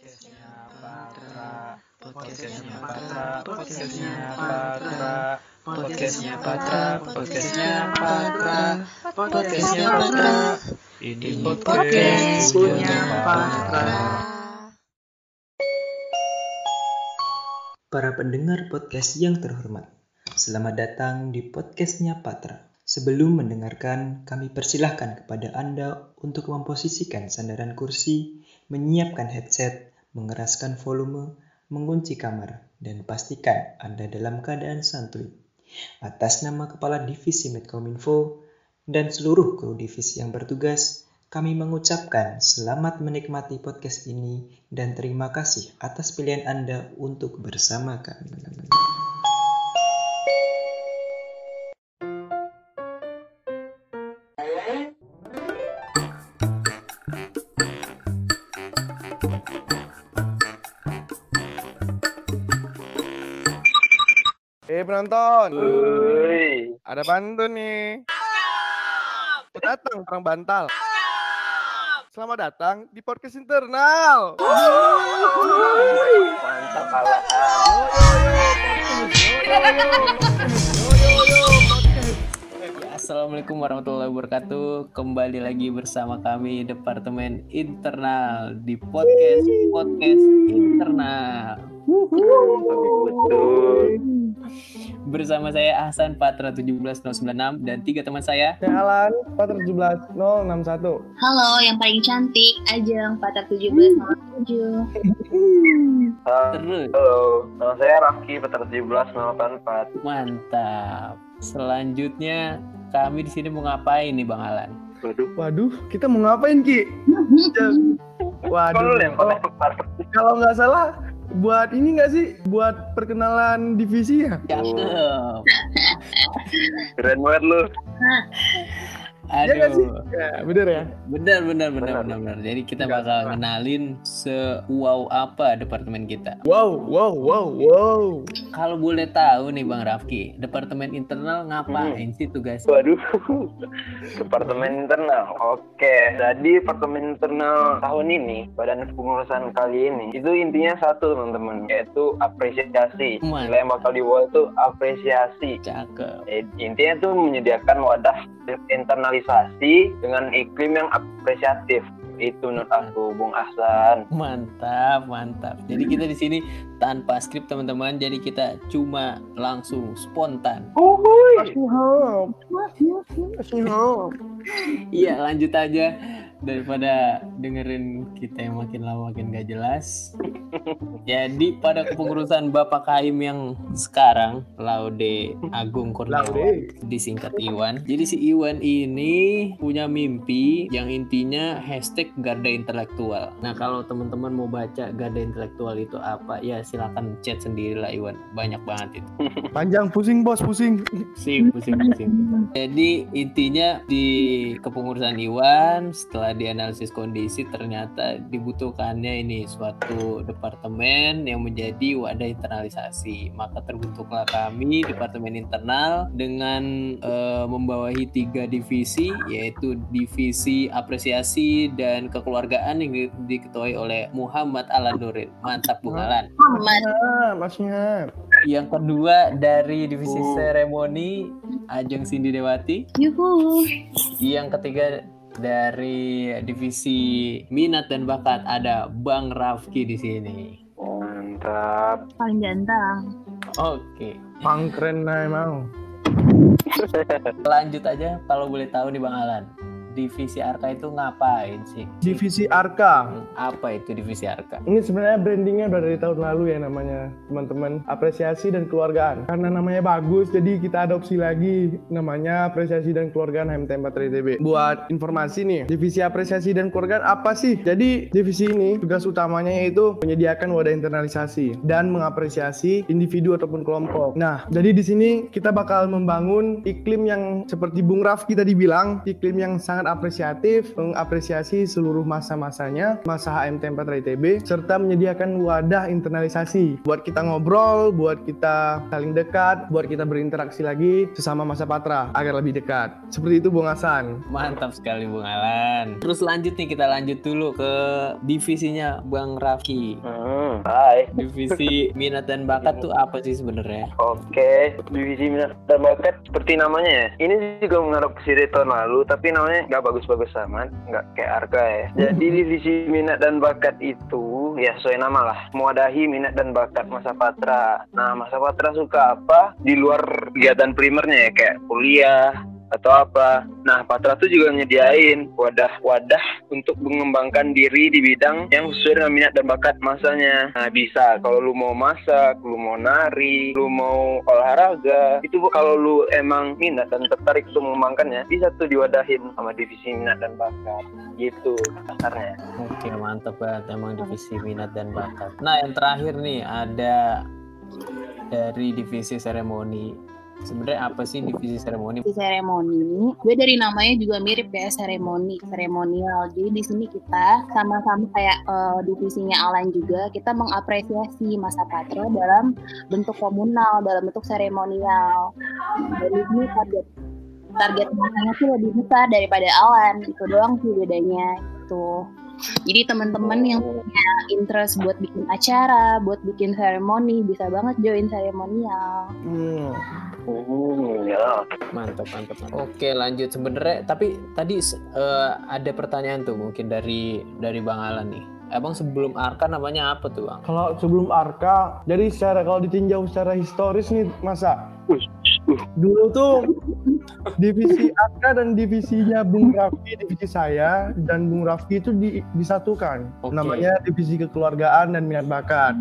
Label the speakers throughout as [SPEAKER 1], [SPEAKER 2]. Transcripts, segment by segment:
[SPEAKER 1] Podcastnya Patra, podcastnya Patra, podcastnya Patra, podcastnya Patra, podcastnya Patra, podcastnya Patra. Ini podcast punya Patra.
[SPEAKER 2] Para pendengar podcast yang terhormat, selamat datang di podcastnya Patra. Sebelum mendengarkan, kami persilahkan kepada Anda untuk memposisikan sandaran kursi, menyiapkan headset, mengeraskan volume, mengunci kamar, dan pastikan Anda dalam keadaan santuy. Atas nama Kepala Divisi Medcominfo dan seluruh kru divisi yang bertugas, kami mengucapkan selamat menikmati podcast ini dan terima kasih atas pilihan Anda untuk bersama kami.
[SPEAKER 3] Penonton,
[SPEAKER 4] Woi,
[SPEAKER 3] ada pantun nih. Selamat datang orang bantal. Selamat datang di podcast internal.
[SPEAKER 4] mantap.
[SPEAKER 5] Assalamualaikum warahmatullahi wabarakatuh. Kembali lagi bersama kami Departemen Internal di podcast podcast internal.
[SPEAKER 4] Betul.
[SPEAKER 5] Bersama saya Ahsan Patra 17096 dan tiga teman saya.
[SPEAKER 3] Saya Alan, 417061.
[SPEAKER 6] Halo, yang paling cantik, Ajeng 417
[SPEAKER 5] Terus
[SPEAKER 4] Halo, nama saya Rafki, Peter 17
[SPEAKER 5] mantap. Selanjutnya kami di sini mau ngapain nih Bang Alan?
[SPEAKER 4] Waduh,
[SPEAKER 3] Waduh, kita mau ngapain Ki? Waduh,
[SPEAKER 4] lempar
[SPEAKER 3] kalau,
[SPEAKER 4] lempar
[SPEAKER 3] kalau nggak salah buat ini nggak sih? Buat perkenalan divisi ya?
[SPEAKER 5] Cakep.
[SPEAKER 4] Keren banget lu.
[SPEAKER 3] Iya nggak sih?
[SPEAKER 5] Aduh.
[SPEAKER 3] Ya, bener ya?
[SPEAKER 5] Benar, benar, benar,
[SPEAKER 4] Benar.
[SPEAKER 5] benar, benar. Jadi kita bakal kenalin se-wow apa departemen kita.
[SPEAKER 3] Wow, wow, wow, wow.
[SPEAKER 5] Kalau boleh tahu nih Bang Rafki, departemen internal ngapain sih tugas?
[SPEAKER 4] Waduh, Departemen Internal. Oke, jadi Departemen Internal tahun ini, badan pengurusan kali ini, itu intinya satu teman-teman, yaitu apresiasi. Nilai yang bakal dibawa itu apresiasi.
[SPEAKER 5] Cakep.
[SPEAKER 4] Eh, Intinya tuh menyediakan wadah internalisasi dengan iklim yang apresiatif. Itu menurut aku, Bung Ahsan.
[SPEAKER 5] Mantap, mantap. Jadi kita di sini tanpa skrip teman-teman, jadi kita cuma langsung spontan. Iya, lanjut aja daripada dengerin kita yang makin lama makin gak jelas. Jadi pada kepengurusan Bapak Kaim yang sekarang, Laude Agung Kurniawan, disingkat Iwan. Jadi si Iwan ini punya mimpi yang intinya hashtag Garda Intelektual. Nah kalau teman-teman mau baca Garda Intelektual itu apa, ya silakan chat sendiri lah Iwan. Banyak banget itu.
[SPEAKER 3] Panjang pusing bos, pusing.
[SPEAKER 5] Pusing, pusing, pusing. Jadi intinya di kepengurusan Iwan setelah dianalisis kondisi ternyata dibutuhkannya ini suatu departemen yang menjadi wadah internalisasi. Maka terbentuklah kami departemen internal dengan eh, membawahi tiga divisi yaitu divisi apresiasi dan kekeluargaan yang di- diketuai oleh Muhammad Alan Nurin. Mantap Bung Alan.
[SPEAKER 6] Muhammad.
[SPEAKER 3] Ah, masnya.
[SPEAKER 5] Yang kedua dari divisi
[SPEAKER 3] Oh.
[SPEAKER 5] seremoni Ajeng Cindy Dewati.
[SPEAKER 6] Yuhu.
[SPEAKER 5] Yang ketiga dari divisi minat dan bakat ada Bang Rafki di sini.
[SPEAKER 4] Mantap.
[SPEAKER 6] Paling ganteng.
[SPEAKER 5] Oke,
[SPEAKER 3] Pangkren nah emang.
[SPEAKER 5] lanjut aja kalau boleh tahu nih Bang Alan. Divisi Arka itu ngapain sih?
[SPEAKER 3] Divisi Arka.
[SPEAKER 5] Apa itu divisi Arka?
[SPEAKER 3] Ini sebenarnya brandingnya udah dari tahun lalu ya namanya teman-teman apresiasi dan keluargaan. Karena namanya bagus, jadi kita adopsi lagi namanya apresiasi dan keluargaan HMT 4 ITB. Buat informasi nih, divisi apresiasi dan keluargaan apa sih? Jadi divisi ini tugas utamanya yaitu menyediakan wadah internalisasi dan mengapresiasi individu ataupun kelompok. Nah, jadi di sini kita bakal membangun iklim yang seperti Bung Rafki tadi bilang, iklim yang sangat sangat apresiatif mengapresiasi seluruh masa-masanya masa HMT 4 ITB serta menyediakan wadah internalisasi buat kita ngobrol, buat kita saling dekat, buat kita berinteraksi lagi sesama masa patra agar lebih dekat. Seperti itu Bung Hasan.
[SPEAKER 5] Mantap sekali Bung Alan. Terus lanjut nih kita lanjut dulu ke divisinya Bang Rafki.
[SPEAKER 4] Hmm, hai.
[SPEAKER 5] Divisi minat dan bakat tuh apa sih sebenarnya?
[SPEAKER 4] Oke, divisi minat dan bakat seperti namanya ya. Ini juga mengadopsi dari tahun lalu, tapi namanya nggak bagus-bagus amat, nggak kayak Arka ya. Jadi divisi minat dan bakat itu ya sesuai nama lah, mewadahi minat dan bakat masa patra. Nah, masa patra suka apa di luar kegiatan primernya ya kayak kuliah, atau apa. Nah, Patra tuh juga nyediain wadah-wadah untuk mengembangkan diri di bidang yang sesuai dengan minat dan bakat masanya. Nah, bisa kalau lu mau masak, lu mau nari, lu mau olahraga, itu kalau lu emang minat dan tertarik untuk mengembangkannya, bisa tuh diwadahin sama divisi minat dan bakat. Gitu kasarnya.
[SPEAKER 5] Oke mantap banget emang divisi minat dan bakat. Nah yang terakhir nih ada dari divisi seremoni. Sebenarnya apa sih divisi seremoni?
[SPEAKER 6] Di seremoni, gue dari namanya juga mirip ya seremoni, seremonial. Jadi di sini kita sama-sama kayak eh, divisinya Alan juga, kita mengapresiasi masa patra dalam bentuk komunal, dalam bentuk seremonial. Jadi ini target target masanya tuh lebih besar daripada Alan, itu doang sih bedanya itu. Jadi teman-teman yang punya interest buat bikin acara, buat bikin seremoni, bisa banget join seremonial.
[SPEAKER 3] Hmm.
[SPEAKER 4] Hmm, ya.
[SPEAKER 5] Mantap mantap. mantap. Oke lanjut sebenarnya tapi tadi eh, ada pertanyaan tuh mungkin dari dari Bang Alan nih. Abang sebelum Arka namanya apa tuh Bang?
[SPEAKER 3] Kalau sebelum Arka, jadi secara kalau ditinjau secara historis nih masa
[SPEAKER 4] Uh, uh,
[SPEAKER 3] dulu tuh divisi Arka dan divisinya Bung Raffi, divisi saya dan Bung Raffi itu di- disatukan.
[SPEAKER 5] Oke.
[SPEAKER 3] Namanya divisi kekeluargaan dan minat bakat.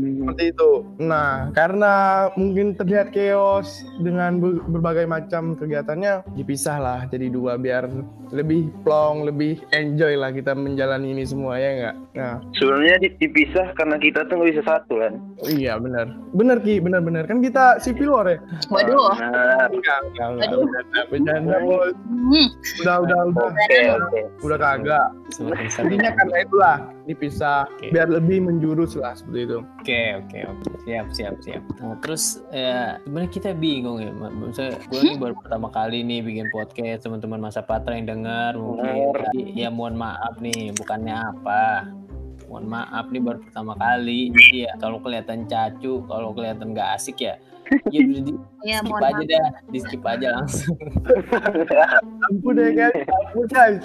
[SPEAKER 3] Seperti itu. Nah, karena mungkin terlihat chaos dengan ber- berbagai macam kegiatannya, dipisah lah jadi dua biar lebih plong, lebih enjoy lah kita menjalani ini semua ya enggak? Nah,
[SPEAKER 4] Sebenarnya di- dipisah karena kita tuh nggak bisa satu kan.
[SPEAKER 3] iya benar. Benar Ki, benar-benar. Kan kita sipil war ya?
[SPEAKER 6] Waduh.
[SPEAKER 4] Nah,
[SPEAKER 3] Enggak, enggak, enggak. Bercanda, bos.
[SPEAKER 6] Hmm.
[SPEAKER 3] Udah, udah, udah.
[SPEAKER 4] oke oke.
[SPEAKER 3] Udah kagak. Jadinya karena itulah dipisah
[SPEAKER 5] Oke.
[SPEAKER 3] biar lebih menjurus lah seperti itu.
[SPEAKER 5] Oke oke oke siap siap siap. Nah terus ya sebenarnya kita bingung ya. Maksudnya gue nih baru pertama kali nih bikin podcast teman-teman masa patra yang dengar mungkin. Ya mohon maaf nih bukannya apa. Mohon maaf nih baru pertama kali. Jadi ya kalau kelihatan cacu, kalau kelihatan nggak asik ya. Ya udah di
[SPEAKER 6] Ya,
[SPEAKER 5] skip
[SPEAKER 6] mohon
[SPEAKER 5] aja
[SPEAKER 6] maaf.
[SPEAKER 5] dah, di skip aja langsung.
[SPEAKER 3] Ampun deh guys, ampun guys.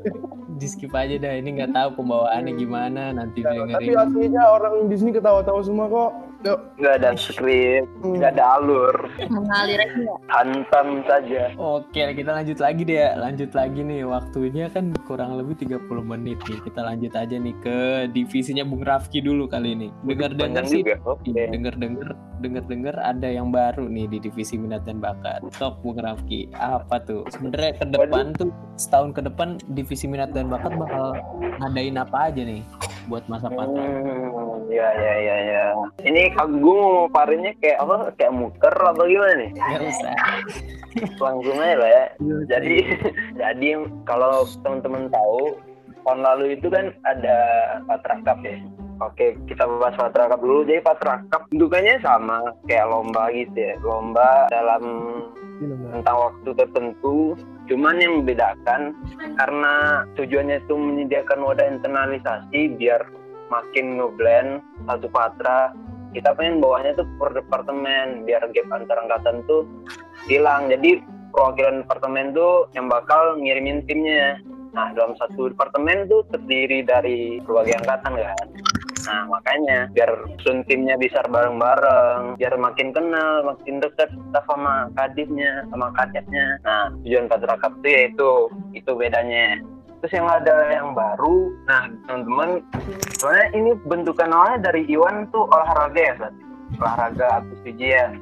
[SPEAKER 5] Di skip aja dah. Ini nggak tahu pembawaannya gimana nanti
[SPEAKER 3] Tapi
[SPEAKER 5] dengerin.
[SPEAKER 3] aslinya orang di sini ketawa-tawa semua kok. Yuk.
[SPEAKER 4] Nggak ada skrip, nggak ada alur,
[SPEAKER 6] Mengalir aja.
[SPEAKER 4] hantam saja.
[SPEAKER 5] Oke, kita lanjut lagi deh ya. Lanjut lagi nih. Waktunya kan kurang lebih 30 menit nih. Kita lanjut aja nih ke divisinya Bung Rafki dulu kali ini. Dengar-dengar
[SPEAKER 4] Panjang
[SPEAKER 5] sih
[SPEAKER 4] juga. Oke.
[SPEAKER 5] dengar-dengar dengar-dengar ada yang baru nih di divisi minat dan bakat. Top Bung Rafki. Apa tuh? Sebenarnya ke depan tuh setahun ke depan divisi minat dan bakat bakal ngadain apa aja nih buat masa patra?
[SPEAKER 4] Hmm, ya ya ya ya. Ini gue mau parinnya kayak apa? Kayak muter apa gimana nih?
[SPEAKER 5] Gak usah.
[SPEAKER 4] Langsung aja lah ya. Jadi jadi kalau teman-teman tahu tahun lalu itu kan ada Patra Cup ya. Oke, kita bahas Patra Cup dulu. Jadi Patra Cup bentukannya sama kayak lomba gitu ya. Lomba dalam tentang waktu tertentu. Cuman yang membedakan karena tujuannya itu menyediakan wadah internalisasi biar makin ngeblend satu patra. Kita pengen bawahnya tuh per departemen biar gap antar angkatan tuh hilang. Jadi perwakilan departemen tuh yang bakal ngirimin timnya. Nah, dalam satu departemen tuh terdiri dari berbagai angkatan kan. Nah, makanya biar sun timnya bisa bareng-bareng, biar makin kenal, makin dekat kita sama kadifnya, sama kadepnya. Nah, tujuan Patra Cup tuh ya itu, itu bedanya. Terus yang ada yang baru, nah teman-teman, soalnya ini bentukan awalnya dari Iwan tuh olahraga ya, Sat? olahraga habis ujian.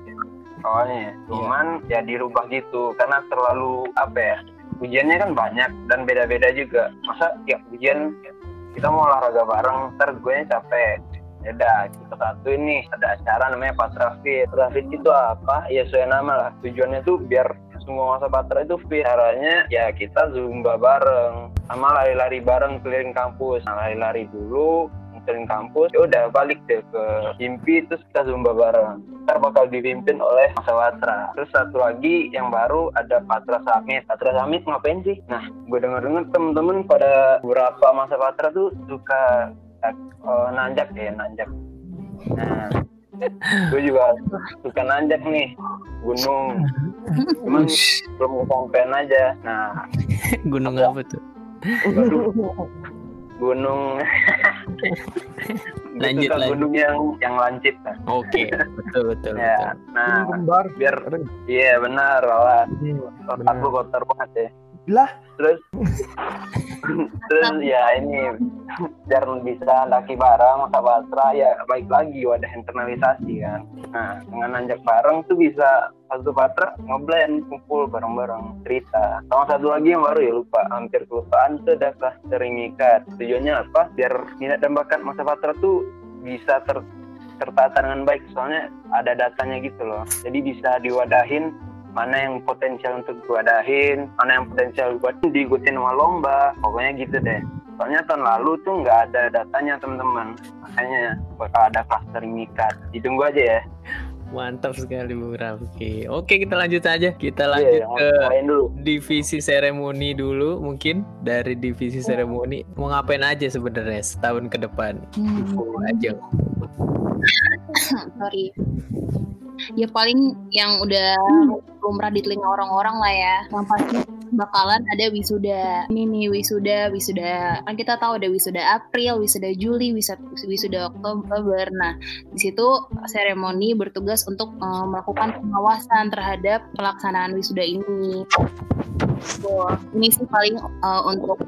[SPEAKER 4] Awalnya, cuman ya dirubah gitu, karena terlalu apa ya, ujiannya kan banyak dan beda-beda juga. Masa ya ujian kita mau olahraga bareng, ntar gue capek. Ya udah, kita satu ini ada acara namanya Patra Fit. Patra Fit itu apa? Ya sesuai nama lah. Tujuannya tuh biar semua masa patra itu fit caranya ya kita zumba bareng sama lari-lari bareng keliling kampus nah, lari-lari dulu keliling kampus ya udah balik deh ke Impi terus kita zumba bareng. Ntar bakal dipimpin oleh masa patra terus satu lagi yang baru ada patra samit. Patra samit ngapain sih? Nah gue denger denger temen-temen pada beberapa masa patra tuh suka uh, nanjak ya nanjak. Nah gue juga suka nanjak nih gunung. Cuman belum kesampean aja. Nah
[SPEAKER 5] gunung apa tuh?
[SPEAKER 4] Gunung
[SPEAKER 5] Lanjut, lanjut.
[SPEAKER 4] gunung yang yang lancip kan
[SPEAKER 5] oke betul betul
[SPEAKER 4] ya
[SPEAKER 5] betul.
[SPEAKER 4] nah
[SPEAKER 3] kembar.
[SPEAKER 4] biar iya benar lah otak lu kotor banget ya
[SPEAKER 3] lah.
[SPEAKER 4] Terus terus ya ini biar bisa laki bareng masa patra ya baik lagi wadah internalisasi kan. Nah dengan nanjak bareng tuh bisa satu patra ngeblend kumpul bareng-bareng cerita. Sama satu lagi yang baru ya lupa hampir kelupaan itu ada cluster ikat tujuannya apa? Biar minat dan bakat masa patra tuh bisa ter tertata dengan baik soalnya ada datanya gitu loh. Jadi bisa diwadahin mana yang potensial untuk diwadahin, mana yang potensial buat diikutin sama lomba, pokoknya gitu deh. Soalnya tahun lalu tuh nggak ada datanya teman-teman, makanya bakal ada cluster mikat. Ditunggu aja ya.
[SPEAKER 5] mantap sekali Bung Rafki oke kita lanjut aja kita
[SPEAKER 4] Iya,
[SPEAKER 5] lanjut
[SPEAKER 4] yang
[SPEAKER 5] ke
[SPEAKER 4] dulu.
[SPEAKER 5] divisi seremoni dulu mungkin dari divisi seremoni mau ngapain aja sebenarnya setahun ke depan
[SPEAKER 6] Hmm,
[SPEAKER 5] aja
[SPEAKER 6] sorry. Ya paling yang udah lumrah di telinga orang-orang lah ya. Yang pasti bakalan ada wisuda. Ini nih wisuda, wisuda. Kan kita tahu ada wisuda April, wisuda Juli, wisuda, wisuda Oktober. Nah, di situ seremoni bertugas untuk eh, melakukan pengawasan terhadap pelaksanaan wisuda ini. So, ini sih paling eh, untuk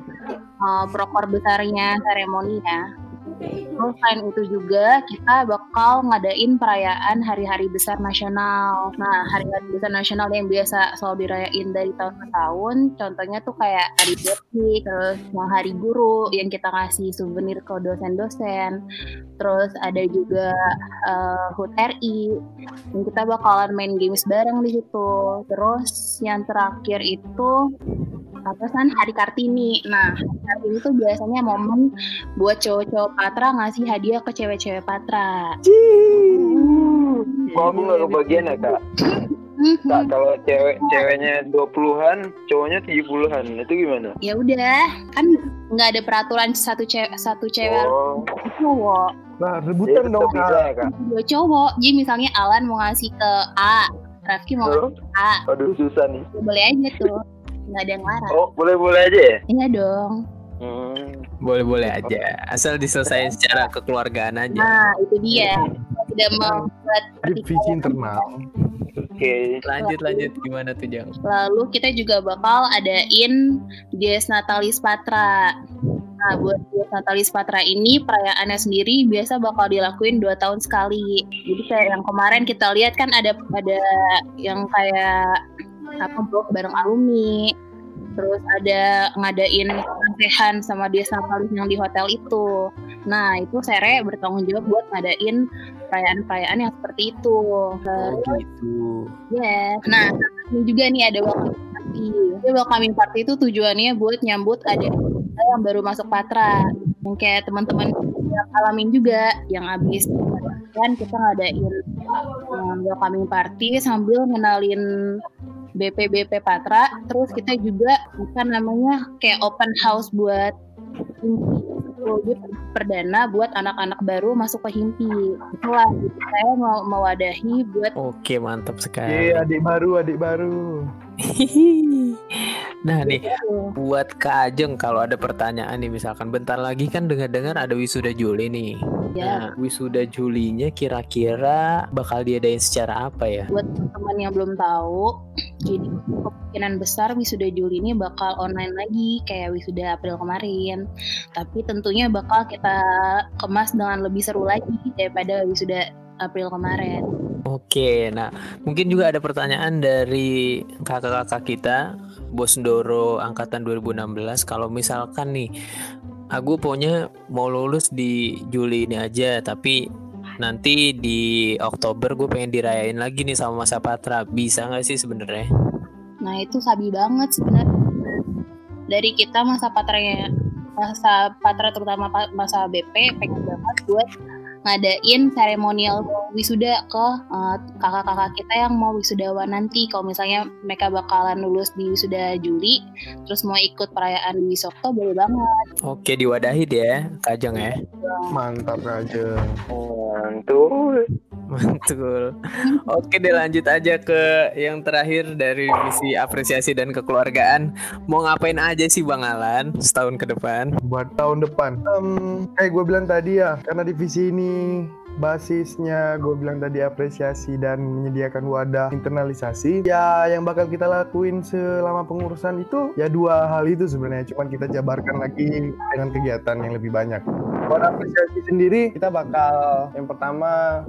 [SPEAKER 6] eh, prokor besarnya seremoni ya. Terus selain itu juga kita bakal ngadain perayaan hari-hari besar nasional. Nah, hari-hari besar nasional yang biasa selalu dirayain dari tahun ke tahun, contohnya tuh kayak hari Detik, terus yang hari guru yang kita kasih souvenir ke dosen-dosen. Terus ada juga eh, HUT RI, yang kita bakalan main games bareng di situ. Terus yang terakhir itu apa kan hari Kartini. Nah, hari Kartini tuh biasanya momen buat cowok-cowok Patra ngasih hadiah ke cewek-cewek Patra.
[SPEAKER 4] Kok aku nggak kebagian ya kak?
[SPEAKER 6] Mhm.
[SPEAKER 4] Kak kalau cewek ceweknya 20-an, cowoknya 70-an, itu gimana?
[SPEAKER 6] Ya udah, kan nggak ada peraturan satu cewek satu cewek
[SPEAKER 4] Oh,
[SPEAKER 6] cowok,
[SPEAKER 3] Nah, rebutan dong, Kak.
[SPEAKER 4] ya kak?
[SPEAKER 6] dua cowok. Jadi misalnya Alan mau ngasih ke A, Rafki mau ngasih ke A,
[SPEAKER 4] aduh susah nih.
[SPEAKER 6] boleh aja tuh, nggak ada yang larang.
[SPEAKER 4] Oh, boleh-boleh aja ya?
[SPEAKER 6] Iya dong.
[SPEAKER 4] Hmm.
[SPEAKER 5] boleh-boleh aja asal diselesaikan secara kekeluargaan aja
[SPEAKER 6] Nah itu dia. Tidak membuat
[SPEAKER 3] Divisi internal.
[SPEAKER 4] Oke.
[SPEAKER 5] lanjut lanjut gimana tuh Jang
[SPEAKER 6] Lalu kita juga bakal adain Dies Natalis Patra. Nah, buat Dies Natalis Patra ini perayaannya sendiri biasa bakal dilakuin dua tahun sekali. Jadi kayak yang kemarin kita lihat kan ada ada yang kayak apa blog bareng alumni. Terus ada ngadain rangkaian sama Dies Natalis yang di hotel itu. Nah, itu Sere bertanggung jawab buat ngadain perayaan-perayaan yang seperti itu.
[SPEAKER 5] oh gitu
[SPEAKER 6] Yes. Nah, ini juga nih ada welcoming party. Jadi welcoming party itu tujuannya buat nyambut ada yang baru masuk Patra. Yang kayak teman-teman yang alamin juga yang habis kan kita ngadain um, welcoming party sambil ngenalin BP-BP Patra. Terus kita juga bukan namanya kayak open house buat himpi. Perdana buat anak-anak baru masuk ke himpi. Itulah gitu. saya mau mewadahi buat
[SPEAKER 5] oke mantap sekali
[SPEAKER 3] Iya, adik baru, adik baru.
[SPEAKER 5] nah nih buat Kak Ajeng kalau ada pertanyaan nih misalkan bentar lagi kan dengar-dengar ada wisuda Juli nih
[SPEAKER 6] Ya.
[SPEAKER 5] Nah, wisuda Julinya kira-kira bakal diadain secara apa ya?
[SPEAKER 6] buat teman yang belum tahu jadi kemungkinan besar wisuda Juli ini bakal online lagi kayak wisuda April kemarin tapi tentunya bakal kita kemas dengan lebih seru lagi daripada wisuda April kemarin
[SPEAKER 5] Oke, nah mungkin juga ada pertanyaan dari kakak-kakak kita, Bos Ndoro angkatan 2016. Kalau misalkan nih, aku pokoknya mau lulus di Juli ini aja, tapi nanti di Oktober gue pengen dirayain lagi nih sama masa Patra. Bisa nggak sih sebenarnya?
[SPEAKER 6] Nah itu sabi banget sebenarnya. Dari kita masa patranya masa patra terutama masa BP pengen banget buat ngadain seremonial wisuda ke eh, kakak-kakak kita yang mau wisudawan nanti kalau misalnya mereka bakalan lulus di wisuda Juli terus mau ikut perayaan di boleh banget
[SPEAKER 5] Oke diwadahi ya, Kajeng ya.
[SPEAKER 3] Mantap aja.
[SPEAKER 4] Mantul.
[SPEAKER 5] Mantul. Oke deh lanjut aja ke yang terakhir dari divisi apresiasi dan kekeluargaan. Mau ngapain aja sih Bang Alan setahun ke depan?
[SPEAKER 3] buat tahun depan. Em, kayak gue bilang tadi ya, karena divisi ini basisnya gue bilang tadi apresiasi dan menyediakan wadah internalisasi. Ya yang bakal kita lakuin selama pengurusan itu ya dua hal itu sebenarnya. Cuman kita jabarkan lagi dengan kegiatan yang lebih banyak. Buat apresiasi sendiri kita bakal yang pertama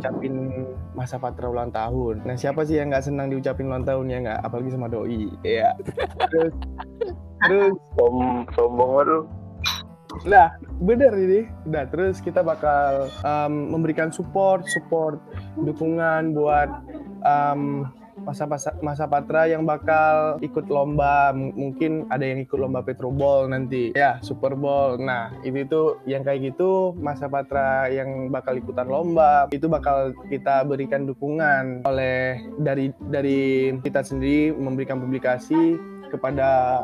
[SPEAKER 3] ucapin masa patra ulang tahun. Nah siapa sih yang nggak senang diucapin ulang tahun ya nggak? Apalagi sama doi ya terus terus.
[SPEAKER 4] Som sombong banget lu.
[SPEAKER 3] Nah, bener ini. Nah, terus kita bakal um, memberikan support, support, dukungan buat um, masa-masa masa patra yang bakal ikut lomba. Mungkin ada yang ikut lomba Petro Bowl nanti, ya Super Bowl. Nah, itu itu yang kayak gitu masa patra yang bakal ikutan lomba itu bakal kita berikan dukungan oleh dari dari kita sendiri memberikan publikasi kepada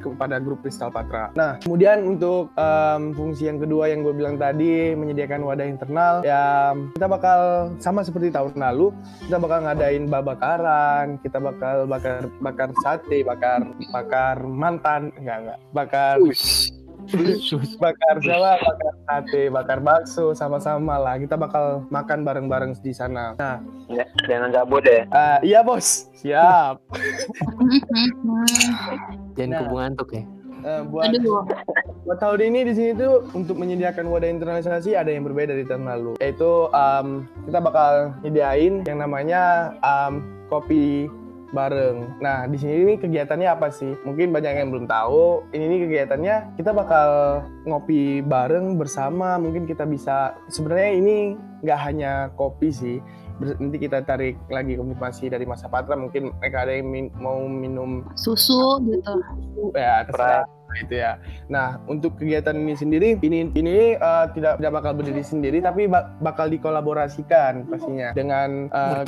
[SPEAKER 3] kepada grup Kristal Patra. Nah, kemudian untuk em, fungsi yang kedua yang gue bilang tadi menyediakan wadah internal, ya kita bakal sama seperti tahun lalu, kita bakal ngadain babakaran, kita bakal bakar bakar sate, bakar bakar mantan, enggak enggak, bakar bakar Jawa, bakar sate, bakar bakso sama-sama lah. Kita bakal makan bareng-bareng di sana. Nah,
[SPEAKER 4] Ya, jangan cabut deh.
[SPEAKER 3] eh, iya bos, siap.
[SPEAKER 5] Jangan
[SPEAKER 3] Nah.
[SPEAKER 5] kebun ngantuk ya.
[SPEAKER 3] Eh, buat
[SPEAKER 6] Aduh,
[SPEAKER 3] Buat tahun ini di sini tuh untuk menyediakan wadah internalisasi ada yang berbeda dari tahun lalu. Yaitu um, kita bakal nyediain yang namanya um, kopi bareng. Nah, di sini ini kegiatannya apa sih? Mungkin banyak yang belum tahu. Ini nih kegiatannya kita bakal ngopi bareng bersama. Mungkin kita bisa sebenarnya ini nggak hanya kopi sih. Nanti kita tarik lagi konfirmasi dari Masa Patra. Mungkin mereka ada yang min- mau minum
[SPEAKER 6] susu gitu.
[SPEAKER 3] ya terserah itu ya. Nah untuk kegiatan ini sendiri ini ini uh, tidak tidak bakal berdiri sendiri tapi bak- bakal dikolaborasikan pastinya dengan uh,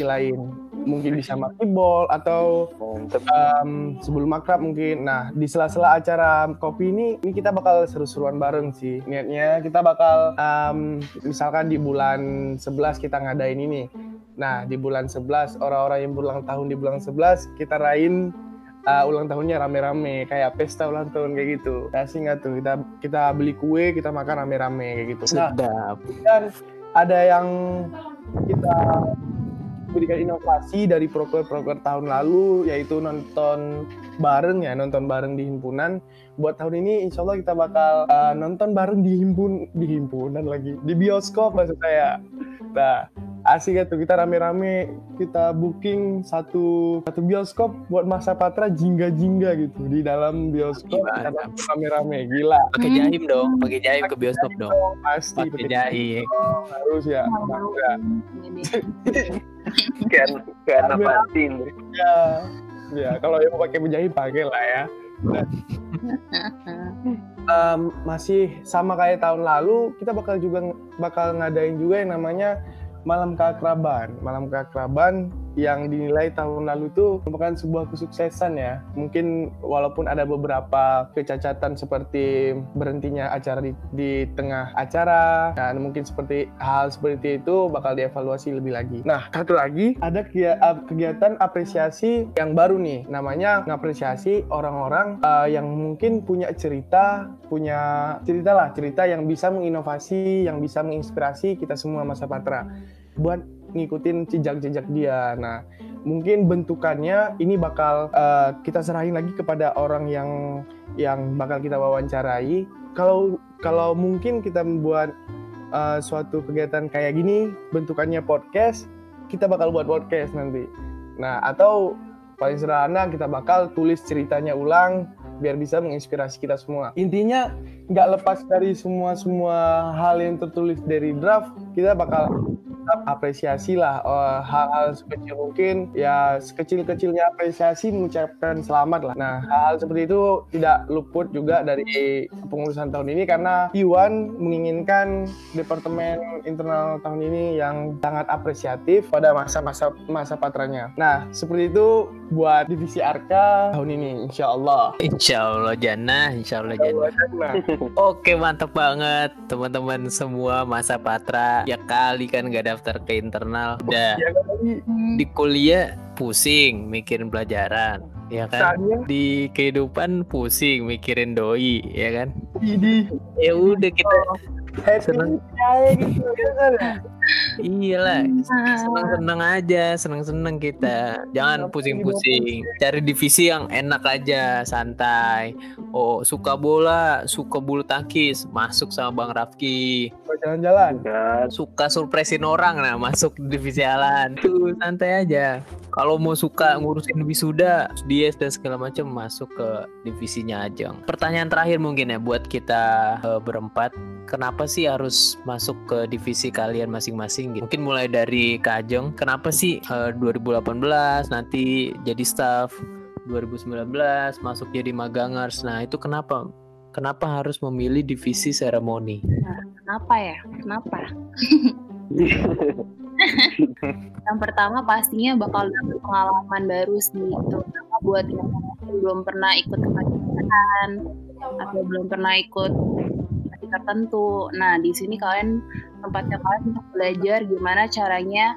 [SPEAKER 3] lain. Mungkin bisa Makibol atau um, sebelum makrab mungkin. Nah di sela-sela acara kopi ini ini kita bakal seru-seruan bareng sih. Niatnya kita bakal um, misalkan di bulan 11 kita ngadain ini. Nah di bulan 11 orang-orang yang berulang tahun di bulan 11 kita rain uh, ulang tahunnya rame-rame kayak pesta ulang tahun kayak gitu. Kasih nggak tuh kita kita beli kue kita makan rame-rame kayak gitu. Nah
[SPEAKER 5] Sedap.
[SPEAKER 3] dan ada yang kita berikan inovasi dari proker-proker tahun lalu yaitu nonton bareng ya nonton bareng di himpunan buat tahun ini insya Allah kita bakal uh, nonton bareng di himpun di himpunan lagi di bioskop maksud saya nah asik ya tuh kita rame-rame kita booking satu satu bioskop buat masa patra jingga-jingga gitu di dalam bioskop
[SPEAKER 5] Gimana?
[SPEAKER 3] rame-rame gila
[SPEAKER 5] Pakai jaim dong, pakai jaim ke bioskop dong.
[SPEAKER 3] pasti
[SPEAKER 5] Pakai jaim.
[SPEAKER 3] harus ya bangga
[SPEAKER 4] anak
[SPEAKER 3] Ambil.
[SPEAKER 4] pantin.
[SPEAKER 3] ya ya kalau yang mau pakai penjahit pakai lah ya Em, masih sama kayak tahun lalu kita bakal juga bakal ngadain juga yang namanya malam keakraban. Malam keakraban yang dinilai tahun lalu itu merupakan sebuah kesuksesan ya. Mungkin walaupun ada beberapa kecacatan seperti berhentinya acara di, di tengah acara dan mungkin seperti hal seperti itu bakal dievaluasi lebih lagi. Nah satu lagi ada ap- kegiatan apresiasi yang baru nih. Namanya ngapresiasi orang-orang eh, yang mungkin punya cerita punya cerita lah cerita yang bisa menginovasi yang bisa menginspirasi kita semua masa patra buat ngikutin jejak-jejak dia. Nah, mungkin bentukannya ini bakal eh, kita serahin lagi kepada orang yang yang bakal kita wawancarai. Kalau kalau mungkin kita membuat eh, suatu kegiatan kayak gini, bentukannya podcast, kita bakal buat podcast nanti. Nah, atau paling sederhana kita bakal tulis ceritanya ulang biar bisa menginspirasi kita semua. Intinya nggak lepas dari semua semua hal yang tertulis dari draft, kita bakal apresiasi lah eh, hal-hal sekecil mungkin ya sekecil-kecilnya apresiasi mengucapkan selamat lah. Nah hal-hal seperti itu tidak luput juga dari pengurusan tahun ini karena Iwan menginginkan departemen internal tahun ini yang sangat apresiatif pada masa-masa masa patranya. Nah seperti itu buat divisi Arka tahun ini insya Allah.
[SPEAKER 5] Insya Allah Jana, Insya Allah Jana.
[SPEAKER 3] Nah,
[SPEAKER 5] Oke mantap banget teman-teman semua masa patra. Ya kali kan gak daftar ke internal. Udah
[SPEAKER 3] ya
[SPEAKER 6] Hmm,
[SPEAKER 5] di kuliah pusing mikirin pelajaran ya kan? Di kehidupan pusing mikirin doi ya kan? Ya udah kita
[SPEAKER 3] happy
[SPEAKER 5] Senang.
[SPEAKER 3] aja gitu ya kan? ya?
[SPEAKER 5] Iyalah seneng-seneng aja seneng-seneng kita. Jangan pusing-pusing cari divisi yang enak aja santai. Oh suka bola suka bulu tangkis masuk sama bang Rafki.
[SPEAKER 3] Jalan-jalan?
[SPEAKER 5] Suka. Surprisein orang nah masuk divisi Alan tuh santai aja. Kalau mau suka ngurusin wisuda dies dan segala macam masuk ke divisinya Ajeng pertanyaan terakhir mungkin ya buat kita eh, berempat. Kenapa sih harus masuk ke divisi kalian masing-masing gitu. Mungkin mulai dari Kak Ajeng kenapa sih eh, 2018 nanti jadi staff? 2019 masuk jadi magangers. Nah itu kenapa? Kenapa harus memilih divisi seremoni?
[SPEAKER 6] Kenapa ya? Kenapa? yang pertama pastinya bakal dapet pengalaman baru sih, terutama buat yang belum pernah ikut kepanitiaan atau belum pernah ikut tertentu. Nah, di sini kalian tempatnya kalian untuk belajar gimana caranya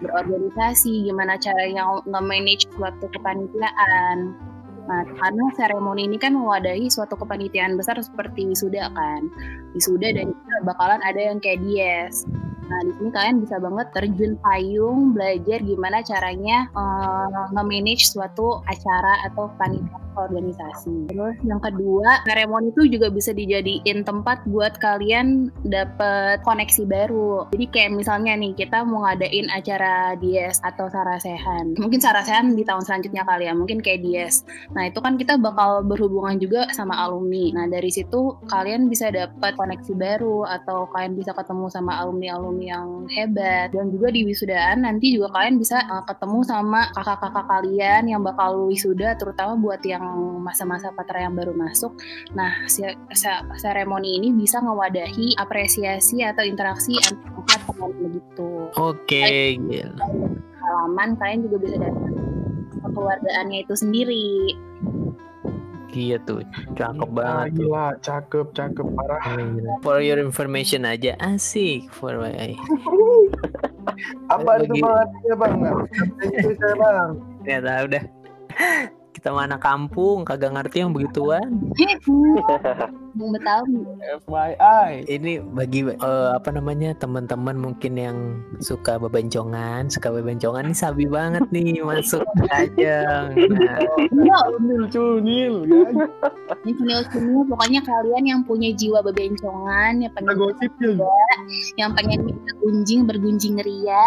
[SPEAKER 6] berorganisasi, gimana caranya nge-manage suatu kepanitiaan. Nah, karena seremoni ini kan mewadahi suatu kepanitiaan besar seperti wisuda kan. Wisuda dan bakalan ada yang kayak dies. Nah, di sini kalian bisa banget terjun payung, belajar gimana caranya eh, nge-manage suatu acara atau panitia organisasi. Terus yang kedua, seremoni itu juga bisa dijadiin tempat buat kalian dapet koneksi baru. Jadi kayak misalnya nih, kita mau ngadain acara dies atau sarasehan. Mungkin sarasehan di tahun selanjutnya kali ya, mungkin kayak dies. Nah, itu kan kita bakal berhubungan juga sama alumni. Nah, dari situ kalian bisa dapat koneksi baru atau kalian bisa ketemu sama alumni-alumni yang hebat. Dan juga di wisudaan nanti juga kalian bisa uh, ketemu sama kakak-kakak kalian yang bakal wisuda terutama buat yang masa-masa patra yang baru masuk. Nah, se- se- seremoni ini bisa ngewadahi apresiasi atau interaksi antar teman begitu.
[SPEAKER 5] Oke, gila.
[SPEAKER 6] Pengalaman kalian juga bisa dapat kekeluargaannya itu sendiri.
[SPEAKER 5] Iya tuh, cakep
[SPEAKER 3] Ah,
[SPEAKER 5] banget tuh.
[SPEAKER 3] gila cakep cakep parah.
[SPEAKER 5] For your information aja, asik. For my
[SPEAKER 3] apa itu
[SPEAKER 5] Lagi-
[SPEAKER 3] bangetnya bang? Nggak bisa saya bang?
[SPEAKER 5] Ya tahu Kita mana kampung, kagak ngerti yang begituan.
[SPEAKER 6] Bung Betawi.
[SPEAKER 3] FYI
[SPEAKER 5] Ini bagi eh, apa namanya teman-teman mungkin yang suka bebencongan, suka bebencongan nih sabi banget nih masuk aja. Nah,
[SPEAKER 3] cunil cunil guys
[SPEAKER 6] Ini pokoknya kalian yang punya jiwa bebencongan, yang pengen yang pengen bergunjing bergunjing ria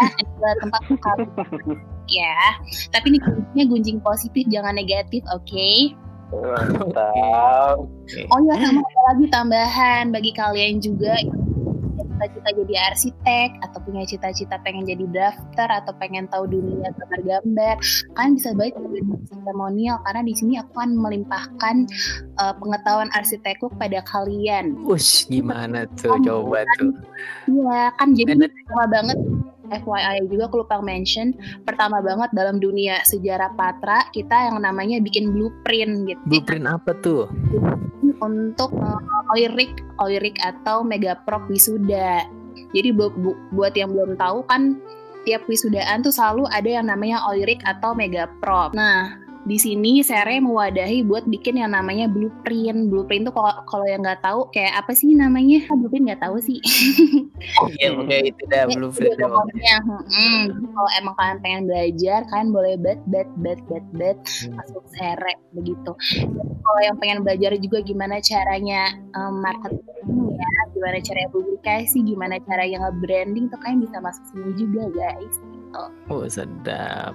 [SPEAKER 6] tempat kalian ya. Tapi ini gunjingnya gunjing positif, jangan negatif, oke?
[SPEAKER 4] Mantap.
[SPEAKER 6] Oh ya sama ada lagi tambahan bagi kalian juga cita-cita jadi arsitek atau punya cita-cita pengen jadi drafter atau pengen tahu dunia gambar-gambar, kalian bisa baik dengan seremonial karena di sini aku akan melimpahkan eh, pengetahuan arsitekku kepada kalian.
[SPEAKER 5] Ush, gimana tuh coba tuh.
[SPEAKER 6] Iya, kan jadi pertama banget FYI juga aku lupa mention. Pertama banget dalam dunia sejarah patra kita yang namanya bikin blueprint gitu.
[SPEAKER 5] Blueprint apa tuh?
[SPEAKER 6] untuk uh, oirik oirik atau megaprop wisuda. Jadi bu- bu- buat yang belum tahu kan tiap wisudaan tuh selalu ada yang namanya oirik atau megaprop. Nah di sini Sere mewadahi buat bikin yang namanya blueprint. Blueprint tuh kalau kalau yang nggak tahu kayak apa sih namanya? Ah, Blueprint nggak tahu sih.
[SPEAKER 5] Iya, pokoknya itu dah
[SPEAKER 6] Ya,
[SPEAKER 5] blueprint.
[SPEAKER 6] iya, pokoknya, mm, jadi kalau emang kalian pengen belajar, kalian boleh bet bet bet bet bet
[SPEAKER 5] Hmm.
[SPEAKER 6] masuk sere begitu. Kalau yang pengen belajar juga gimana caranya um, marketing ya, gimana caranya publikasi, gimana cara yang nge-branding tuh kalian bisa masuk sini juga guys.
[SPEAKER 5] Oh, sedap.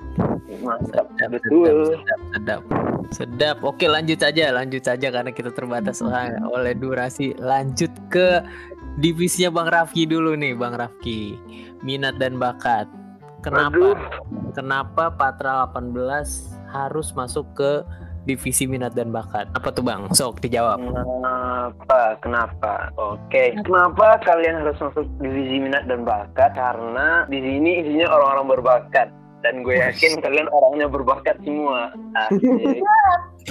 [SPEAKER 5] Sedap,
[SPEAKER 4] Betul.
[SPEAKER 5] sedap, sedap, sedap. Oke, lanjut aja, lanjut aja karena kita terbatas oleh, oleh durasi. Lanjut ke divisinya Bang Rafki dulu nih, Bang Rafki. Minat dan bakat. Kenapa?
[SPEAKER 4] Aduh.
[SPEAKER 5] Kenapa Patra 18 harus masuk ke divisi minat dan bakat? Apa tuh Bang? Sok dijawab.
[SPEAKER 4] Kenapa? Kenapa? Oke, kenapa kalian harus masuk divisi minat dan bakat? Karena di sini isinya orang-orang berbakat dan gue yakin kalian orangnya berbakat semua. Asik.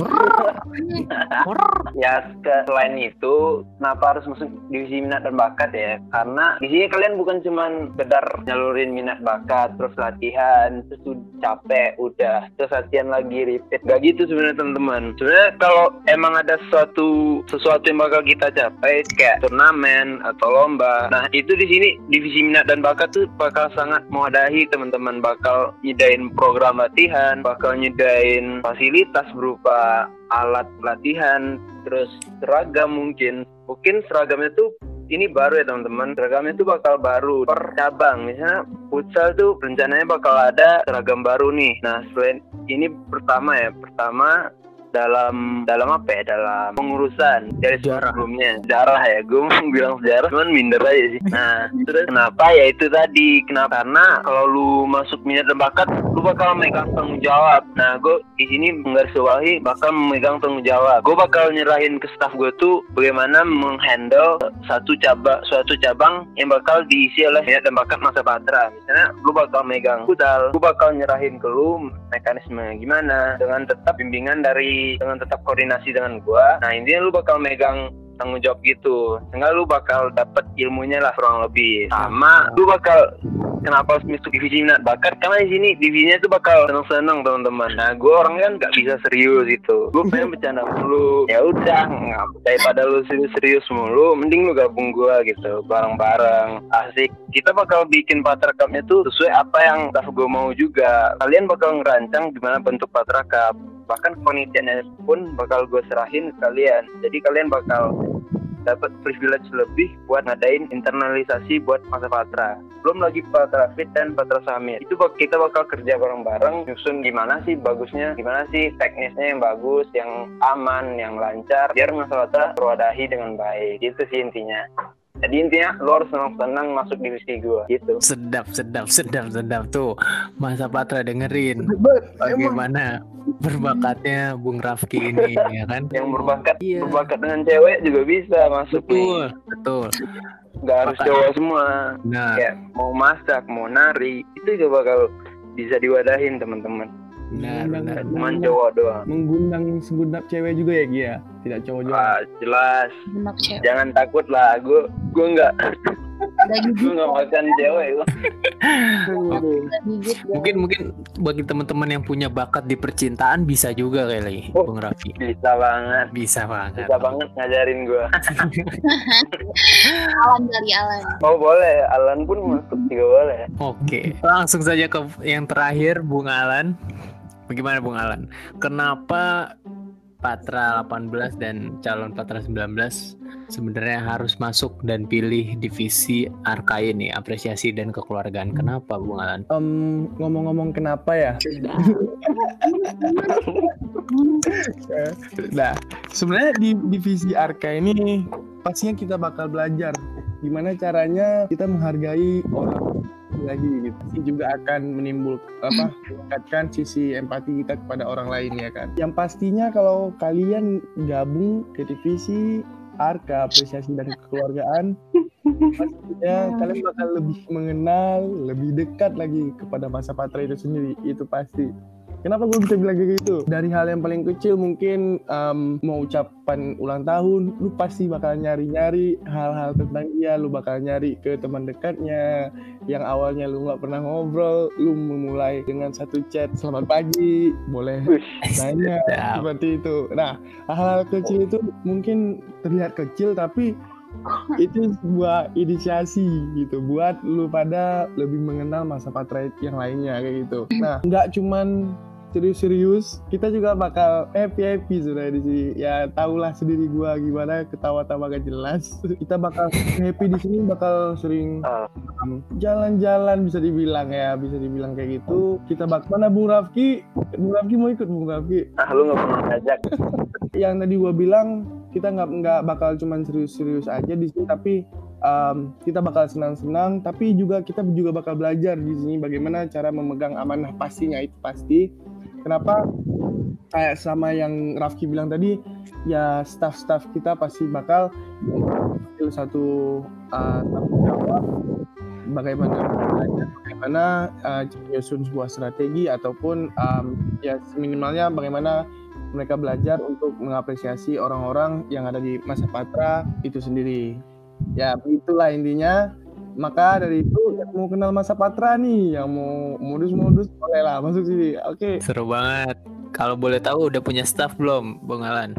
[SPEAKER 4] ya selain itu kenapa harus masuk divisi minat dan bakat ya? Karena di sini kalian bukan cuman sekedar nyalurin minat bakat terus latihan terus capek udah terus latihan lagi repeat. Gak gitu sebenarnya teman-teman. Sebenarnya kalau emang ada sesuatu sesuatu yang bakal kita capai kayak turnamen atau lomba nah itu di sini divisi minat dan bakat tuh bakal sangat mewadahi teman-teman. Bakal nyedain program latihan bakal nyedain fasilitas berupa alat latihan terus seragam mungkin. Mungkin seragamnya tuh ini baru ya teman-teman. Seragamnya tuh bakal baru per cabang. Misalnya futsal tuh rencananya bakal ada seragam baru nih. Nah selain ini pertama ya. Pertama dalam dalam apa ya dalam pengurusan dari
[SPEAKER 5] Sejarah.
[SPEAKER 4] sebelumnya. Sejarah ya gue mau bilang sejarah cuman minder aja sih. Nah terus kenapa ya itu tadi? Kenapa? Karena kalau lu masuk minat dan bakat lu bakal megang tanggung jawab. Nah gue di sini menggarisbawahi bakal memegang tanggung jawab. Gue bakal nyerahin ke staff gue tuh bagaimana menghandle satu cabang suatu cabang yang bakal diisi oleh minat dan bakat masa patra. Misalnya lu bakal megang futsal gue bakal nyerahin ke lu mekanisme gimana dengan tetap bimbingan dari dengan tetap koordinasi dengan gua. Nah intinya lu bakal megang tanggung jawab gitu. Sehingga lu bakal dapet ilmunya lah kurang lebih. Sama lu bakal kenapa harus masuk divisi minat bakat karena di sini divisinya tuh bakal seneng-seneng teman-teman. Nah gue orang kan nggak bisa serius gitu. Gue pengen bercanda mulu. Ya udah daripada lu serius-serius mulu mending lu gabung gue gitu bareng-bareng. Asik. Kita bakal bikin patra cupnya tuh sesuai apa yang staff gue mau juga. Kalian bakal ngerancang gimana bentuk patra cup bahkan penelitiannya pun bakal gue serahin ke kalian. Jadi kalian bakal dapat privilege lebih buat ngadain internalisasi buat masa patra belum lagi patra fit dan patra summit itu kita bakal kerja bareng-bareng nyusun gimana sih bagusnya gimana sih teknisnya yang bagus yang aman yang lancar biar masa patra terwadahi dengan baik. Itu sih intinya jadi intinya lo harus senang-senang masuk divisi gue gitu
[SPEAKER 5] Sedap, sedap, sedap, sedap tuh. Masa Patra dengerin
[SPEAKER 3] emang
[SPEAKER 5] bagaimana berbakatnya Bung Rafki ini ya kan?
[SPEAKER 4] yang berbakat
[SPEAKER 5] Iya.
[SPEAKER 4] berbakat dengan cewek juga bisa masuk nih
[SPEAKER 5] Betul, betul.
[SPEAKER 4] nggak harus cowok semua
[SPEAKER 5] Nah,
[SPEAKER 4] kayak mau masak mau nari itu juga bakal bisa diwadahin teman-teman
[SPEAKER 5] benar, benar.
[SPEAKER 4] cuman cowok doang
[SPEAKER 3] menggundang segenap cewek juga ya Gia tidak cowok juga
[SPEAKER 4] ah, jelas jangan takut lah gue gue nggak gue nggak makan cewek
[SPEAKER 6] ya.
[SPEAKER 5] Mungkin mungkin bagi teman-teman yang punya bakat di percintaan bisa juga kali,
[SPEAKER 4] Oh.
[SPEAKER 5] Bung Rafki.
[SPEAKER 4] bisa banget
[SPEAKER 5] Bisa banget.
[SPEAKER 4] bisa banget ngajarin gue
[SPEAKER 6] Alan kali Alan.
[SPEAKER 4] oh boleh Alan pun masuk juga boleh
[SPEAKER 5] Oke, langsung saja ke yang terakhir, Bung Alan. Bagaimana Bung Alan? Kenapa Patra 18 dan calon Patra 19 sebenarnya harus masuk dan pilih divisi Arkai ini, apresiasi dan kekeluargaan. Kenapa Bung Alan?
[SPEAKER 3] Em, ngomong-ngomong kenapa ya nah sebenarnya di divisi Arka ini pastinya kita bakal belajar gimana caranya kita menghargai orang lagi gitu. Ini juga akan menimbul apa meningkatkan sisi empati kita kepada orang lain ya kan? Yang pastinya kalau kalian gabung ke divisi Arka apresiasi dan kekeluargaan pastinya kalian bakal lebih mengenal lebih dekat lagi kepada masa patra itu sendiri. Itu pasti Kenapa gue bisa bilang kayak gitu? Dari hal yang paling kecil mungkin em, mau ucapan ulang tahun, lu pasti bakal nyari-nyari hal-hal tentang dia, lu bakal nyari ke teman dekatnya, yang awalnya lu nggak pernah ngobrol, lu memulai dengan satu chat selamat pagi, boleh nanya
[SPEAKER 5] Sedap.
[SPEAKER 3] seperti itu. Nah, hal-hal kecil itu mungkin terlihat kecil tapi itu sebuah inisiasi gitu buat lu pada lebih mengenal masa patra yang lainnya kayak gitu. Nah, nggak cuman serius-serius, kita juga bakal happy-happy sudah di sini. Ya tahulah sendiri gua gimana ketawa-tawa gak jelas. Kita bakal happy di sini bakal sering
[SPEAKER 4] Ah.
[SPEAKER 3] jalan-jalan bisa dibilang ya, bisa dibilang kayak gitu. Kita bak mana Bung Rafki? Bung Rafki mau ikut Bung Rafki?
[SPEAKER 4] ah lu nggak pernah ngajak
[SPEAKER 3] yang tadi gua bilang kita nggak nggak bakal cuman serius-serius aja di sini tapi um, kita bakal senang-senang tapi juga kita juga bakal belajar di sini bagaimana cara memegang amanah pastinya itu pasti kenapa kayak sama yang Rafki bilang tadi ya staff-staff kita pasti bakal satu uh, tanggung jawab bagaimana bagaimana uh, sebuah strategi ataupun um, ya minimalnya bagaimana mereka belajar untuk mengapresiasi orang-orang yang ada di masa patra itu sendiri. Ya, begitulah intinya. Maka dari itu yang mau kenal masa patra nih, yang mau modus-modus boleh lah masuk sini. Oke.
[SPEAKER 5] Seru banget. Kalau boleh tahu udah punya staff belum, Bang Alan?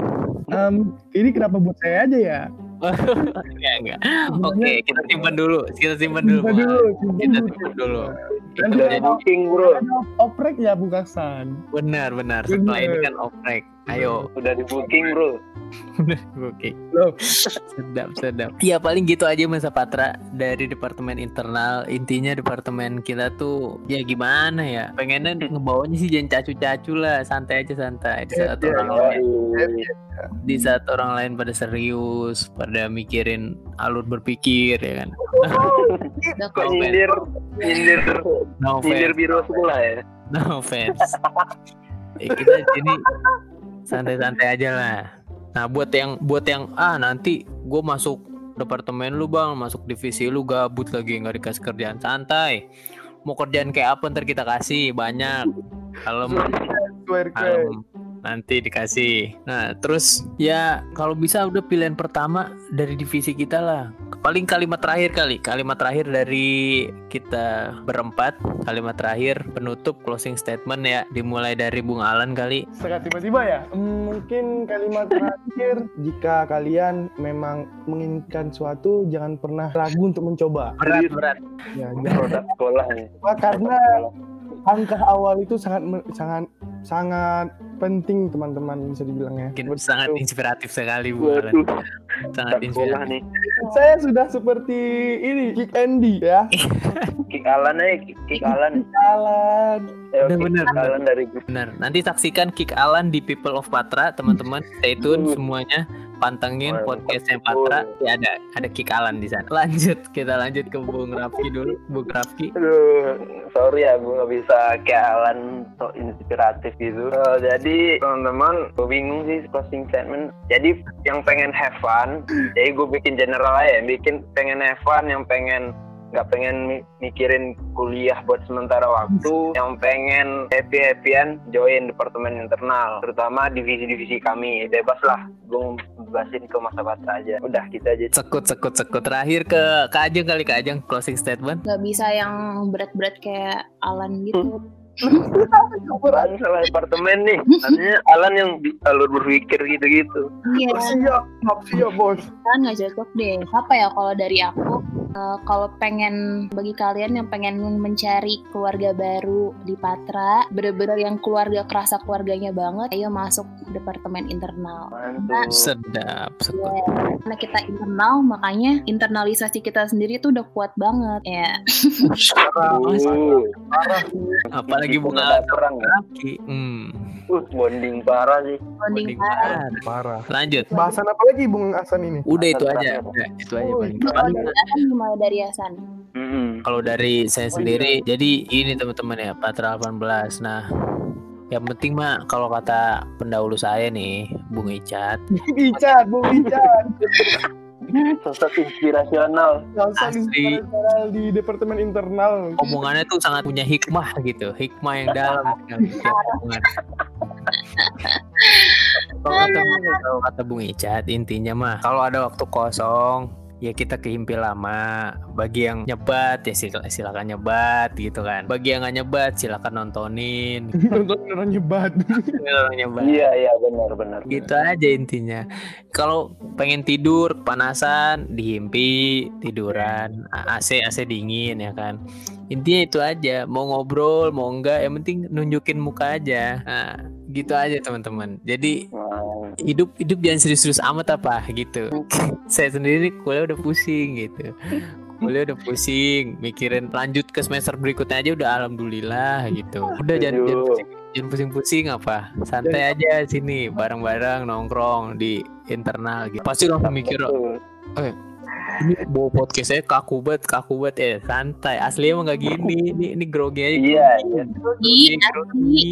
[SPEAKER 3] Um, ini kenapa buat saya aja ya?
[SPEAKER 5] Enggak, enggak. Oke, kita simpan dulu. Kita simpan dulu.
[SPEAKER 3] Simpan dulu, simpan
[SPEAKER 5] Kita
[SPEAKER 3] dulu.
[SPEAKER 5] simpan dulu.
[SPEAKER 3] Nanti kalau
[SPEAKER 4] booking bro,
[SPEAKER 3] ada oprek ya Bu Kaksan.
[SPEAKER 5] Benar, benar. Setelah ini kan oprek. Ayo,
[SPEAKER 4] udah di booking bro.
[SPEAKER 5] oke. Sedap, sedap. Ya paling gitu aja Masa Patra dari departemen internal. Intinya departemen kita tuh ya gimana ya? Pengennya ngebawanya sih jangan cacu-cacu lah, santai aja santai. Di saat
[SPEAKER 3] Iya,
[SPEAKER 5] orang
[SPEAKER 3] iya.
[SPEAKER 5] lain
[SPEAKER 4] Yoi.
[SPEAKER 5] di saat orang lain pada serius, pada mikirin alur berpikir ya kan.
[SPEAKER 4] Kok nyindir, nyindir,
[SPEAKER 5] No
[SPEAKER 4] nyindir biro sebelah ya?
[SPEAKER 5] no offense. Eh, kita di sini santai-santai aja lah. Nah, buat yang buat yang ah nanti gue masuk departemen lu bang, masuk divisi lu gabut lagi nggak dikasih kerjaan santai. Mau kerjaan kayak apa ntar kita kasih banyak. Kalau nanti dikasih. Nah, terus ya kalau bisa udah pilihan pertama dari divisi kita lah. Paling kalimat terakhir kali, kalimat terakhir dari kita berempat, kalimat terakhir penutup closing statement ya, dimulai dari Bung Alan kali.
[SPEAKER 3] Sangat tiba-tiba ya. Hmm, Mungkin kalimat terakhir, jika kalian memang menginginkan suatu, jangan pernah ragu untuk mencoba.
[SPEAKER 5] Berat berat.
[SPEAKER 3] Ya,
[SPEAKER 4] Produk sekolah nih.
[SPEAKER 3] lupa karena langkah awal itu sangat sangat sangat penting teman-teman bisa dibilang ya.
[SPEAKER 5] Mungkin
[SPEAKER 3] Betul.
[SPEAKER 5] sangat inspiratif sekali Bung Alan. Sangat inspiratif.
[SPEAKER 4] nih.
[SPEAKER 3] Saya sudah seperti ini Kick Andy ya.
[SPEAKER 4] Kick Alan aja, kick, kick Alan.
[SPEAKER 3] Jalan.
[SPEAKER 4] Ayo,
[SPEAKER 5] Bener,
[SPEAKER 4] kick
[SPEAKER 5] bener, bener.
[SPEAKER 4] Alan dari.
[SPEAKER 5] Benar. Nanti saksikan Kick Alan di People of Patra, teman-teman. Stay tune semuanya. Pantengin podcastnya. Patra. Ya ada ada Kick Alan di sana. Lanjut, kita lanjut ke Bung Rafki dulu. Bung Rafki.
[SPEAKER 4] Aduh, sorry ya gue nggak bisa kayak Alan so inspiratif gitu. Eh, jadi teman-teman, gue bingung sih closing statement. Jadi yang pengen have fun, jadi gue bikin general aja. Bikin pengen have fun, yang pengen nggak pengen mi- mikirin kuliah buat sementara waktu, yang pengen happy happyan join departemen internal, terutama divisi-divisi kami. Bebas lah, gue bebasin ke masa patra aja. Udah kita aja.
[SPEAKER 5] Sekut, sekut, sekut. Terakhir ke Kak Ajeng kali Kak Ajeng closing statement.
[SPEAKER 6] Gak bisa yang berat-berat kayak Alan gitu.
[SPEAKER 4] Alan salah departemen nih. Artinya Alan yang alur berpikir gitu-gitu.
[SPEAKER 6] Iya,
[SPEAKER 3] Siap, siap, siap bos.
[SPEAKER 6] kan nggak cocok deh. Apa ya kalau dari aku? Eh, kalau pengen bagi kalian yang pengen mencari keluarga baru di Patra, bener-bener yang keluarga kerasa keluarganya banget, ayo masuk departemen internal.
[SPEAKER 4] Mantap.
[SPEAKER 5] Sedap.
[SPEAKER 6] Ya, karena kita internal, makanya internalisasi kita sendiri tuh udah kuat banget ya.
[SPEAKER 4] Uh,
[SPEAKER 5] Apalagi Bung
[SPEAKER 4] Ada
[SPEAKER 5] Alan
[SPEAKER 4] perang ya.
[SPEAKER 5] Rafki. Hmm.
[SPEAKER 4] Uh, bonding parah sih.
[SPEAKER 6] Bonding
[SPEAKER 5] Bonding
[SPEAKER 6] parah.
[SPEAKER 5] parah. Lanjut.
[SPEAKER 3] Bahasan apa lagi Bung Hasan ini?
[SPEAKER 5] Udah itu
[SPEAKER 4] Asan
[SPEAKER 5] aja. Udah, itu aja
[SPEAKER 3] Oh,
[SPEAKER 5] paling.
[SPEAKER 3] itu
[SPEAKER 5] paling
[SPEAKER 6] dari Asan gimana dari Asan?
[SPEAKER 4] Mm-mm.
[SPEAKER 5] Kalau dari saya
[SPEAKER 3] Oh,
[SPEAKER 5] sendiri, jadi ini teman-teman ya, Patra 18. Nah, yang penting mah kalau kata pendahulu saya nih, Bung Icat,
[SPEAKER 3] Icat, Bung Icat.
[SPEAKER 4] Sosok inspirasional.
[SPEAKER 5] Asli.
[SPEAKER 3] internal di departemen internal.
[SPEAKER 5] omongannya tuh sangat punya hikmah gitu, hikmah yang dalam. Kalau kata, kalau kata Bung Icat, intinya mah kalau ada waktu kosong, ya kita ke himpi lama. Bagi yang nyebat ya sil- silakan nyebat gitu kan. Bagi yang nggak nyebat silakan nontonin.
[SPEAKER 3] Nonton orang nyebat.
[SPEAKER 5] Silakan nyebat.
[SPEAKER 4] Iya, iya benar-benar.
[SPEAKER 5] gitu aja intinya kalau pengen tidur kepanasan dihimpi tiduran AC AC dingin ya kan intinya itu aja mau ngobrol mau enggak yang penting nunjukin muka aja. Nah, gitu aja teman-teman. Jadi
[SPEAKER 4] Wow.
[SPEAKER 5] hidup hidup jangan serius-serius amat apa gitu. Saya sendiri kuliah udah pusing gitu. Kuliah udah pusing mikirin lanjut ke semester berikutnya aja udah alhamdulillah gitu. Udah jangan jangan pusing jangan pusing-pusing apa. Santai aja sini bareng-bareng nongkrong di internal gitu. Pasti langsung mikir
[SPEAKER 4] Betul.
[SPEAKER 5] Ini bawa podcast saya kaku banget, kaku banget ya santai. Asli emang gak gini, ini ini grogi aja.
[SPEAKER 4] Iya, iya.
[SPEAKER 5] Grogi, grogi.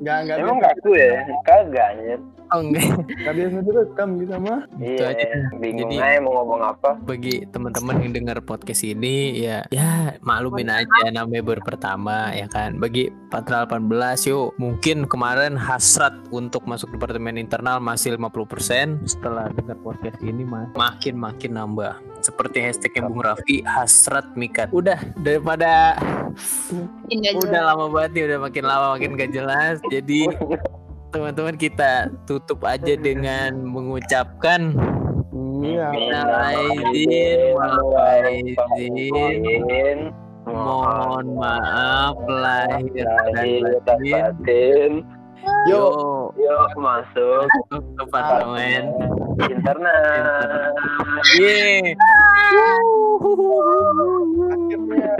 [SPEAKER 3] Enggak, enggak
[SPEAKER 4] Emang
[SPEAKER 3] biasa,
[SPEAKER 4] kaku ya? Kagak anjir.
[SPEAKER 5] Oh enggak,
[SPEAKER 3] enggak biasa direkam gitu mah.
[SPEAKER 4] Iya,
[SPEAKER 5] aja.
[SPEAKER 4] bingung
[SPEAKER 5] Jadi-
[SPEAKER 4] aja mau ngomong apa.
[SPEAKER 5] bagi teman-teman yang dengar podcast ini ya ya maklumin aja namanya baru pertama ya kan? Bagi Patra 18 yuk. Mungkin kemarin hasrat untuk masuk departemen internal masih 50% setelah dengar podcast ini mah makin makin nambah. Seperti hashtag yang Bung Raffi hasrat mikat. Udah daripada
[SPEAKER 6] Nggak
[SPEAKER 5] udah lama banget nih udah makin lama makin gak jelas. Jadi teman-teman kita tutup aja dengan mengucapkan
[SPEAKER 3] Iya.
[SPEAKER 5] Minal aidin wal faizin. Mohon maaf lahir dan batin. Yuk,
[SPEAKER 4] Yuk
[SPEAKER 5] masuk ke departemen.
[SPEAKER 4] internal.
[SPEAKER 5] Yeay.
[SPEAKER 3] Akhirnya